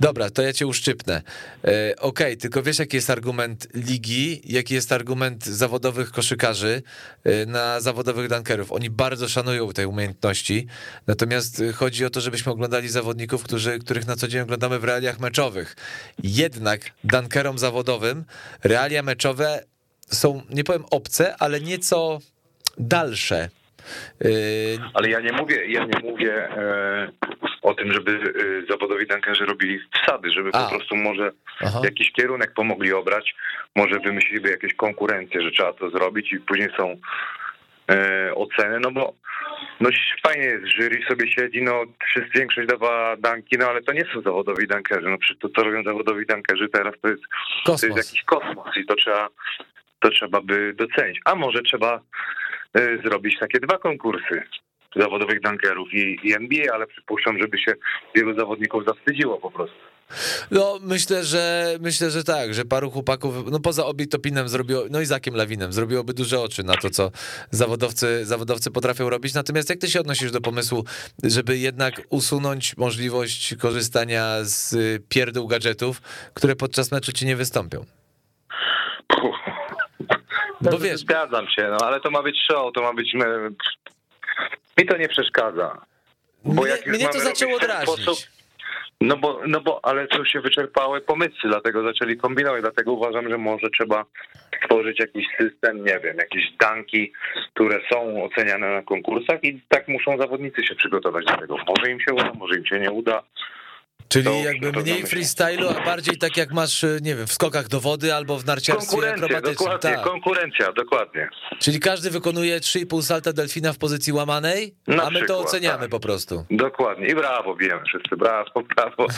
Speaker 2: Dobra, to ja cię uszczypnę. E, Okej, tylko wiesz, jaki jest argument ligi, jaki jest argument zawodowych koszykarzy e, na zawodowych dunkerów. Oni bardzo szanują te umiejętności, natomiast chodzi o to, żebyśmy oglądali zawodników, którzy, których na co dzień oglądamy w realiach meczowych. Jednak dunkerom zawodowym realia meczowe są, nie powiem obce, ale nieco dalsze. E,
Speaker 3: ale ja nie mówię, ja nie mówię e, o tym, żeby e, zawodowi dunkerzy robili wsady, żeby
Speaker 2: A.
Speaker 3: po prostu może
Speaker 2: Aha.
Speaker 3: jakiś kierunek pomogli obrać, może wymyśliliby jakieś konkurencje, że trzeba to zrobić i później są e, oceny, no bo no fajnie jest, jury sobie siedzi, no wszyscy większość dawa danki, no ale to nie są zawodowi dankerzy, no przy to co robią zawodowi dankerzy teraz to jest, to jest
Speaker 2: Kosmos.
Speaker 3: jakiś kosmos i to trzeba, to trzeba by docenić, a może trzeba zrobić takie dwa konkursy zawodowych dunkerów i, i NBA, ale przypuszczam, żeby się wielu zawodników zawstydziło po prostu.
Speaker 2: No, myślę, że myślę, że tak, że paru chłopaków, no poza Obi Topinem zrobiło, no i Zakiem Lawinem, zrobiłoby duże oczy na to, co zawodowcy, zawodowcy potrafią robić. Natomiast jak ty się odnosisz do pomysłu, żeby jednak usunąć możliwość korzystania z y, pierdół gadżetów, które podczas meczu ci nie wystąpią? Bo wiesz,
Speaker 3: Zgadzam się, no ale to ma być show, to ma być... e, Mi to nie przeszkadza. Bo
Speaker 2: mnie,
Speaker 3: jak
Speaker 2: mnie to zaczęło drażnić.
Speaker 3: sposób- No bo, no bo, ale to się wyczerpały pomysły, dlatego zaczęli kombinować, dlatego uważam, że może trzeba stworzyć jakiś system, nie wiem, jakieś danki, które są oceniane na konkursach i tak muszą zawodnicy się przygotować do tego. Może im się uda, może im się nie uda.
Speaker 2: Czyli
Speaker 3: To-
Speaker 2: jakby
Speaker 3: to
Speaker 2: mniej freestylu, a bardziej tak jak masz, y, nie wiem, w skokach do wody albo w narciarstwie akrobatycznym.
Speaker 3: dokładnie,
Speaker 2: Tak.
Speaker 3: konkurencja, dokładnie.
Speaker 2: Czyli każdy wykonuje 3,5 salta delfina w pozycji łamanej,
Speaker 3: Na
Speaker 2: a my to
Speaker 3: przykład,
Speaker 2: oceniamy
Speaker 3: tak.
Speaker 2: po prostu.
Speaker 3: Dokładnie. I brawo, bijemy wszyscy. Brawo, brawo. <laughs>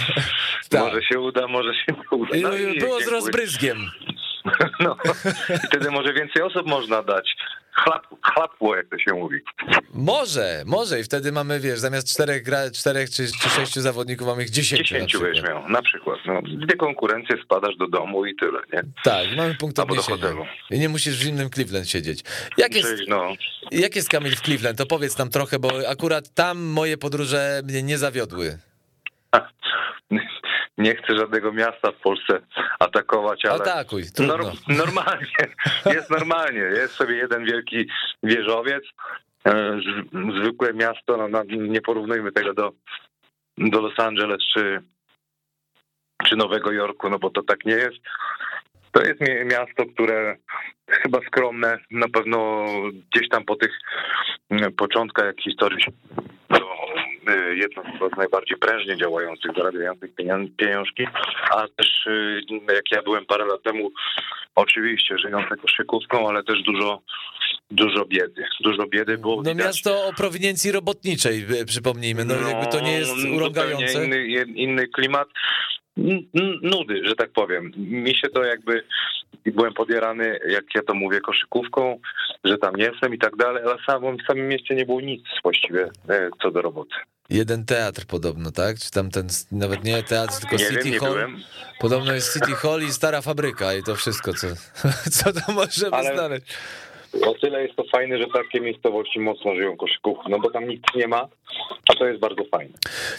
Speaker 2: Tak.
Speaker 3: Może się uda, może się nie uda.
Speaker 2: I,
Speaker 3: No
Speaker 2: było z
Speaker 3: dziękuję.
Speaker 2: rozbryzgiem. <laughs>
Speaker 3: No. I wtedy może więcej osób można dać. Chlap, chlapło, jak to się mówi.
Speaker 2: Może, może i wtedy mamy, wiesz, zamiast czterech, gra, czterech czy, czy sześciu zawodników mamy ich dziesięciu
Speaker 3: Dziesięciu byś miał, na przykład. No, dwie konkurencje, spadasz do domu i tyle, nie?
Speaker 2: Tak, mamy punkt odniesienia. I nie musisz w zimnym Cleveland siedzieć. Jak jest,
Speaker 3: no,
Speaker 2: jak jest Kamil w Cleveland? To powiedz nam trochę, bo akurat tam moje podróże mnie nie zawiodły.
Speaker 3: Nie chcę żadnego miasta w Polsce atakować, ale...
Speaker 2: Atakuj, trudno.
Speaker 3: Nor- <laughs> normalnie, jest normalnie. Jest sobie jeden wielki wieżowiec, e, zwykłe miasto, no, no, nie porównujmy tego do, do Los Angeles czy, czy Nowego Jorku, no bo to tak nie jest. To jest mi- miasto, które chyba skromne, na pewno gdzieś tam po tych mm, początkach jak historii y, jedno chyba z najbardziej prężnie działających, zarabiających pienią- pieniążki, a też y, jak ja byłem parę lat temu, oczywiście żyjące koszykówką, ale też dużo, dużo biedy. Dużo biedy było
Speaker 2: No
Speaker 3: widać.
Speaker 2: miasto o prowiniencji robotniczej, y, przypomnijmy, no, jakby to nie jest
Speaker 3: zupełnie
Speaker 2: urągające.
Speaker 3: Inny, in- inny klimat. Nudy, że tak powiem. Mi się to jakby byłem podjarany, jak ja to mówię, koszykówką, że tam jestem i tak dalej, ale w samym, w samym mieście nie było nic właściwie e, co do roboty.
Speaker 2: Jeden teatr podobno, tak? Czy tam ten, nawet nie teatr, tylko
Speaker 3: Nie
Speaker 2: City
Speaker 3: wiem, nie
Speaker 2: Hall.
Speaker 3: byłem.
Speaker 2: Podobno jest City Hall i stara fabryka i to wszystko, co, <laughs> co to możemy
Speaker 3: Ale-
Speaker 2: znaleźć.
Speaker 3: O tyle jest to fajne, że takie miejscowości mocno żyją koszykówką, no bo tam nikt nie ma, a to jest bardzo fajne.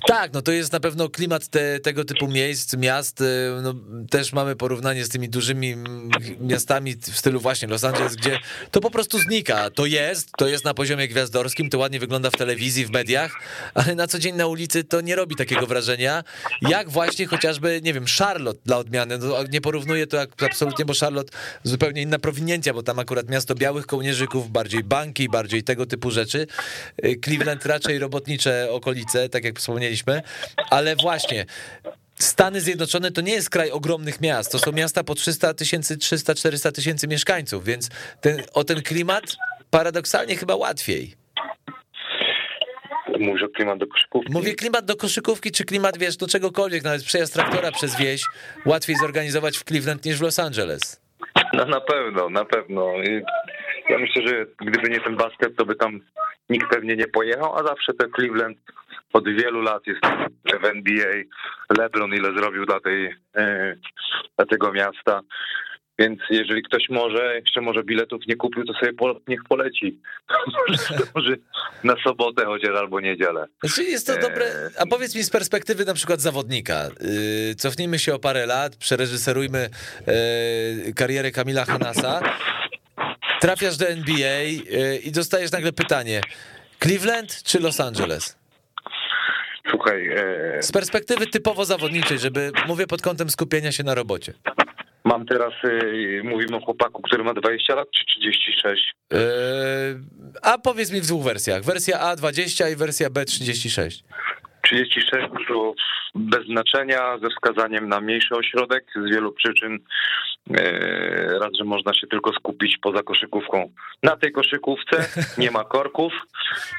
Speaker 2: Tak, no to jest na pewno klimat te, tego typu miejsc, miast. y, No, też mamy porównanie z tymi dużymi miastami w stylu właśnie Los Angeles, gdzie to po prostu znika. To jest, to jest na poziomie gwiazdorskim, to ładnie wygląda w telewizji, w mediach, ale na co dzień na ulicy to nie robi takiego wrażenia, jak właśnie chociażby, nie wiem, Charlotte dla odmiany. No, nie porównuję to absolutnie, bo Charlotte zupełnie inna prowiniencja, bo tam akurat miasto białych kołnierzyków, bardziej banki, bardziej tego typu rzeczy. Y, Cleveland raczej robotnicze okolice, tak jak wspomnieliśmy, ale właśnie Stany Zjednoczone to nie jest kraj ogromnych miast, to są miasta po 300 tysięcy, 300-400 tysięcy mieszkańców, więc ten, o ten klimat paradoksalnie chyba łatwiej.
Speaker 3: Mówisz o klimat do koszykówki.
Speaker 2: Mówię klimat do koszykówki, czy klimat, wiesz, do czegokolwiek, nawet przejazd traktora przez wieś łatwiej zorganizować w Cleveland niż w Los Angeles.
Speaker 3: No na pewno, na pewno. Ja myślę, że gdyby nie ten basket, to by tam nikt pewnie nie pojechał, a zawsze ten Cleveland od wielu lat jest w NBA. LeBron ile zrobił dla, tej, e, dla tego miasta. Więc jeżeli ktoś może, jeszcze może biletów nie kupił, to sobie po, niech poleci. <laughs> może na sobotę chociaż albo niedzielę.
Speaker 2: Znaczy jest to
Speaker 3: Eee.
Speaker 2: dobre, a powiedz mi z perspektywy na przykład zawodnika, yy, cofnijmy się o parę lat, przereżyserujmy yy, karierę Kamila Hanasa, trafiasz do NBA yy, i dostajesz nagle pytanie, Cleveland czy Los Angeles?
Speaker 3: Słuchaj, e,
Speaker 2: Z perspektywy typowo zawodniczej, żeby, mówię pod kątem skupienia się na robocie.
Speaker 3: mam teraz, e, mówimy o chłopaku, który ma 20 lat czy 36?
Speaker 2: Yy, a powiedz mi w dwóch wersjach, wersja A 20 i wersja B 36.
Speaker 3: 36 to bez znaczenia, ze wskazaniem na mniejszy ośrodek z wielu przyczyn. E, Raz, że można się tylko skupić poza koszykówką. Na tej koszykówce <laughs> nie ma korków.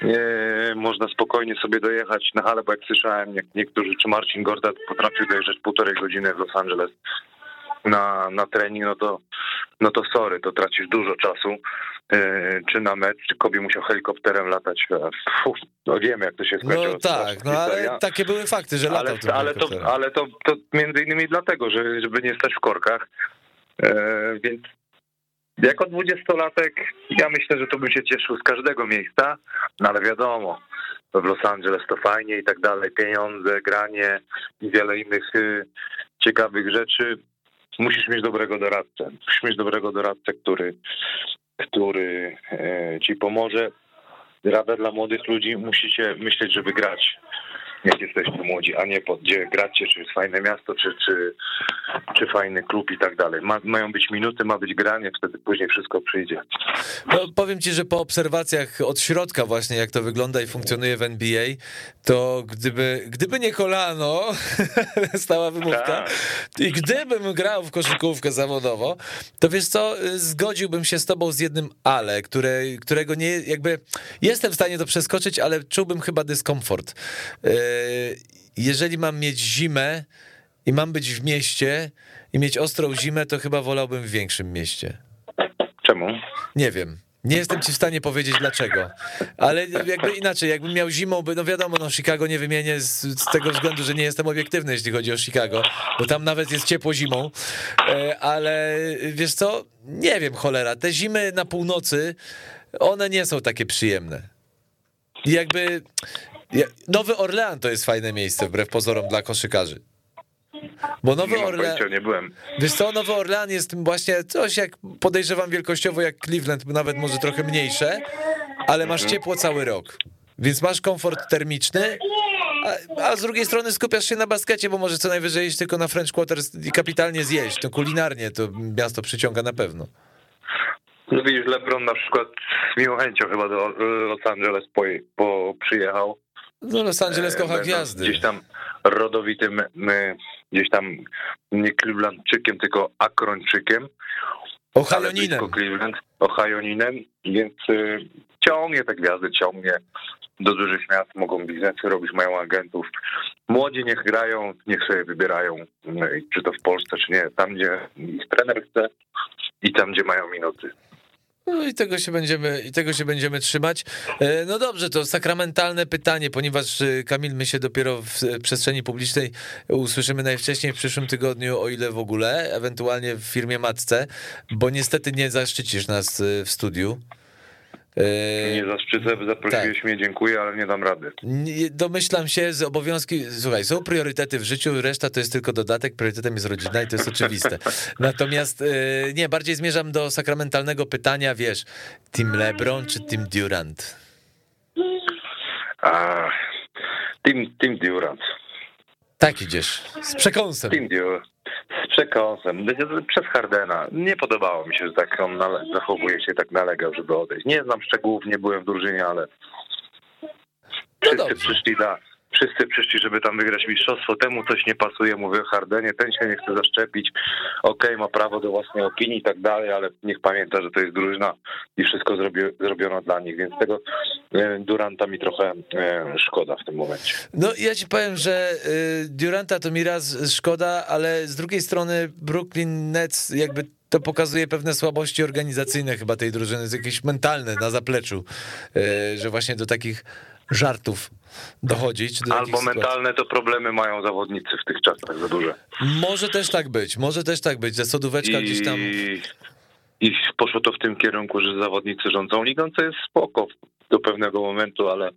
Speaker 3: E, Można spokojnie sobie dojechać na halę, bo jak słyszałem, jak niektórzy, czy Marcin Gortat potrafił dojeżdżać półtorej godziny w Los Angeles na, na trening, no to, no to sorry, to tracisz dużo czasu. E, Czy na mecz, czy Kobi musiał helikopterem latać. Fuh, no wiemy, jak to się skończyło.
Speaker 2: No tak, no ale takie były fakty, że latał
Speaker 3: Ale, ale, to, ale to, to między innymi dlatego, że, żeby nie stać w korkach. E, więc jako dwudziestolatek ja myślę, że to bym się cieszył z każdego miejsca, no ale wiadomo, w Los Angeles to fajnie i tak dalej, pieniądze, granie i wiele innych y, ciekawych rzeczy. Musisz mieć dobrego doradcę. Musisz mieć dobrego doradcę, który, który e, ci pomoże. Rada dla młodych ludzi, musicie myśleć, żeby grać jak jesteście młodzi, a nie pod, gdzie gracie, czy jest fajne miasto, czy, czy, czy fajny klub i tak dalej. Ma, mają być minuty, ma być granie, wtedy później wszystko przyjdzie.
Speaker 2: No, powiem ci, że po obserwacjach od środka właśnie, jak to wygląda i funkcjonuje w NBA, to gdyby, gdyby nie kolano, <laughs> stała wymówka, tak. i gdybym grał w koszykówkę zawodowo, to wiesz co, zgodziłbym się z tobą z jednym ale, które, którego nie, jakby jestem w stanie to przeskoczyć, ale czułbym chyba dyskomfort. Yy, jeżeli mam mieć zimę i mam być w mieście i mieć ostrą zimę, to chyba wolałbym w większym mieście.
Speaker 3: Czemu?
Speaker 2: Nie wiem. Nie jestem ci w stanie powiedzieć dlaczego, ale jakby inaczej, jakbym miał zimą, no wiadomo, no Chicago nie wymienię z, z, tego względu, że nie jestem obiektywny, jeśli chodzi o Chicago, bo tam nawet jest ciepło zimą, e, ale wiesz co, nie wiem, cholera, te zimy na północy, one nie są takie przyjemne. I jakby Nowy Orlean to jest fajne miejsce, wbrew pozorom, dla koszykarzy. Bo Nowy Orlean.
Speaker 3: nie byłem.
Speaker 2: Wiesz co, Nowy Orlean jest właśnie coś jak podejrzewam wielkościowo jak Cleveland, nawet może trochę mniejsze, ale masz mhm. ciepło cały rok. Więc masz komfort termiczny, a, a, z drugiej strony skupiasz się na baskecie, bo może co najwyżej iść tylko na French Quarters i kapitalnie zjeść. To kulinarnie to miasto przyciąga na pewno.
Speaker 3: No widzisz, LeBron na przykład z miłą chęcią chyba do Los Angeles po, po przyjechał
Speaker 2: no Los Angeles kocha gwiazdy.
Speaker 3: Gdzieś tam rodowitym, gdzieś tam nie Clevelandczykiem, tylko Akrończykiem.
Speaker 2: Ohioninem.
Speaker 3: Cleveland, Ohioninem, więc y, ciągnie te gwiazdy, ciągnie do dużych miast, mogą biznesy robić, mają agentów. Młodzi niech grają, niech sobie wybierają, czy to w Polsce, czy nie, tam gdzie ich trener chce i tam gdzie mają minuty.
Speaker 2: No i tego się będziemy, i tego się będziemy trzymać. E, no dobrze, to sakramentalne pytanie, ponieważ e, Kamil, my się dopiero w przestrzeni publicznej usłyszymy najwcześniej w przyszłym tygodniu, o ile w ogóle, ewentualnie w firmie Matce, bo niestety nie zaszczycisz nas e, w studiu.
Speaker 3: Nie zaszczycę, zaprosiłeś tak. mnie, dziękuję, ale nie dam rady.
Speaker 2: Domyślam się z obowiązki, słuchaj, są priorytety w życiu, reszta to jest tylko dodatek, priorytetem jest rodzina i to jest oczywiste. <laughs> Natomiast yy, nie, bardziej zmierzam do sakramentalnego pytania, wiesz, Team LeBron czy Team Durant?
Speaker 3: A, team, team Durant.
Speaker 2: Tak idziesz, z przekąsem.
Speaker 3: Durant z przekąsem, przez Hardena. Nie podobało mi się, że tak on zachowuje się, tak nalegał, żeby odejść. Nie znam szczegółów, nie byłem w drużynie, ale no wszyscy no przyszli na, wszyscy przyszli, żeby tam wygrać mistrzostwo, temu coś nie pasuje, mówię Hardenie, ten się nie chce zaszczepić, okej, okay, ma prawo do własnej opinii i tak dalej, ale niech pamięta, że to jest drużyna i wszystko zrobi, zrobiono dla nich, więc tego e, Duranta mi trochę e, szkoda w tym momencie.
Speaker 2: No ja ci powiem, że e, Duranta to mi raz szkoda, ale z drugiej strony Brooklyn Nets jakby to pokazuje pewne słabości organizacyjne chyba tej drużyny, jakieś mentalne na zapleczu, że właśnie do takich żartów dochodzić. Do
Speaker 3: Albo mentalne to problemy mają zawodnicy w tych czasach za duże.
Speaker 2: Może też tak być, może też tak być, że sodóweczka I... gdzieś tam...
Speaker 3: I poszło to w tym kierunku, że zawodnicy rządzą ligą, co jest spoko do pewnego momentu, ale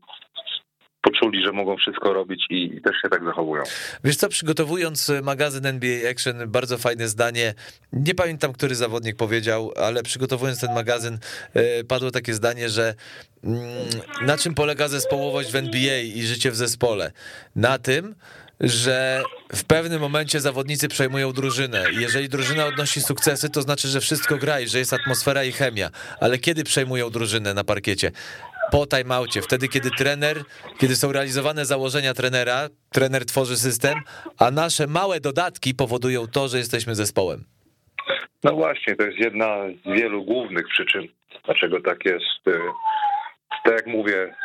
Speaker 3: poczuli, że mogą wszystko robić i, też się tak zachowują.
Speaker 2: Wiesz co, przygotowując magazyn NBA Action, bardzo fajne zdanie, nie pamiętam, który zawodnik powiedział, ale przygotowując ten magazyn, e, padło takie zdanie, że mm, na czym polega zespołowość w NBA i życie w zespole? Na tym, że w pewnym momencie zawodnicy przejmują drużynę jeżeli drużyna odnosi sukcesy, to znaczy, że wszystko gra i że jest atmosfera i chemia. Ale kiedy przejmują drużynę na parkiecie? Po timeoutie, wtedy kiedy trener, kiedy są realizowane założenia trenera, trener tworzy system, a nasze małe dodatki powodują to, że jesteśmy zespołem.
Speaker 3: No właśnie, to jest jedna z wielu głównych przyczyn, dlaczego tak jest. Y, tak jak mówię,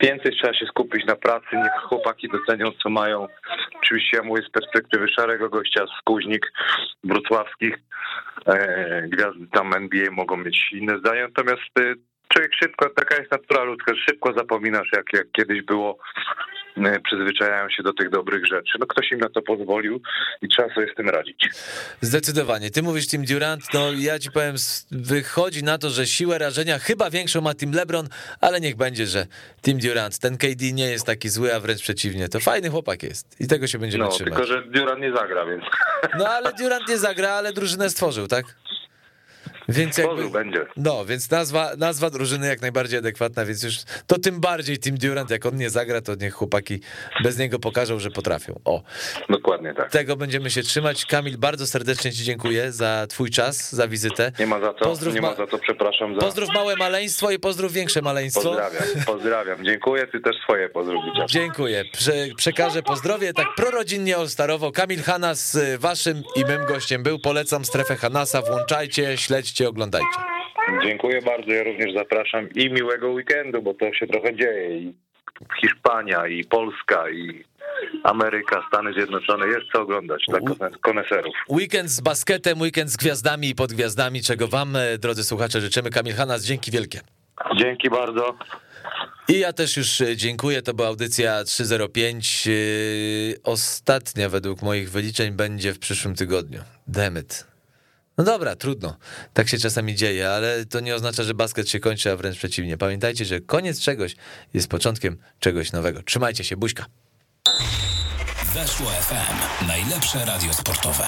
Speaker 3: więcej trzeba się skupić na pracy, niech chłopaki docenią, co mają. Oczywiście ja mówię z perspektywy szarego gościa z Kuźnik wrocławskich. E, gwiazdy tam NBA mogą mieć inne zdanie, natomiast y, człowiek szybko, taka jest natura ludzka, szybko zapominasz, jak, jak kiedyś było. e, przyzwyczajają się do tych dobrych rzeczy. No ktoś im na to pozwolił i trzeba sobie z tym radzić.
Speaker 2: Zdecydowanie. Ty mówisz Team Durant, no ja ci powiem, wychodzi na to, że siłę rażenia chyba większą ma Team LeBron, ale niech będzie, że Team Durant, ten KD nie jest taki zły, a wręcz przeciwnie. To fajny chłopak jest i tego się będziemy
Speaker 3: No,
Speaker 2: trzymać.
Speaker 3: tylko że Durant nie zagra, więc
Speaker 2: No ale Durant nie zagra, ale drużynę stworzył, tak? Więc jakby,
Speaker 3: będzie.
Speaker 2: No, więc nazwa, nazwa drużyny jak najbardziej adekwatna, więc już to tym bardziej Team Durant, jak on nie zagra, to niech chłopaki bez niego pokażą, że potrafią. O,
Speaker 3: dokładnie tak.
Speaker 2: tego będziemy się trzymać. Kamil, bardzo serdecznie ci dziękuję za twój czas, za wizytę.
Speaker 3: Nie ma za co,
Speaker 2: Pozdrów
Speaker 3: nie
Speaker 2: ma-
Speaker 3: za co, przepraszam za...
Speaker 2: Pozdrów małe maleństwo i pozdrów większe maleństwo.
Speaker 3: Pozdrawiam, <laughs> pozdrawiam. Dziękuję, ty też swoje pozdrowić.
Speaker 2: Dziękuję. Prze przekażę pozdrowie tak prorodzinnie all-starowo. Kamil Hanas waszym i mym gościem był. Polecam strefę Hanasa. Włączajcie, śledźcie, oglądajcie.
Speaker 3: Dziękuję bardzo, ja również zapraszam i miłego weekendu, bo to się trochę dzieje i Hiszpania, i Polska, i Ameryka, Stany Zjednoczone, jest co oglądać dla kone- koneserów.
Speaker 2: Weekend z basketem, weekend z gwiazdami i pod gwiazdami, czego wam, e, drodzy słuchacze, życzymy. Kamil Hanas, dzięki wielkie.
Speaker 3: Dzięki bardzo.
Speaker 2: I ja też już e, dziękuję, to była audycja 305. Yy, Ostatnia według moich wyliczeń będzie w przyszłym tygodniu. Demet. No dobra, trudno. Tak się czasami dzieje, ale to nie oznacza, że basket się kończy, a wręcz przeciwnie. Pamiętajcie, że koniec czegoś jest początkiem czegoś nowego. Trzymajcie się, buźka.
Speaker 1: Weszło FM. Najlepsze radio sportowe.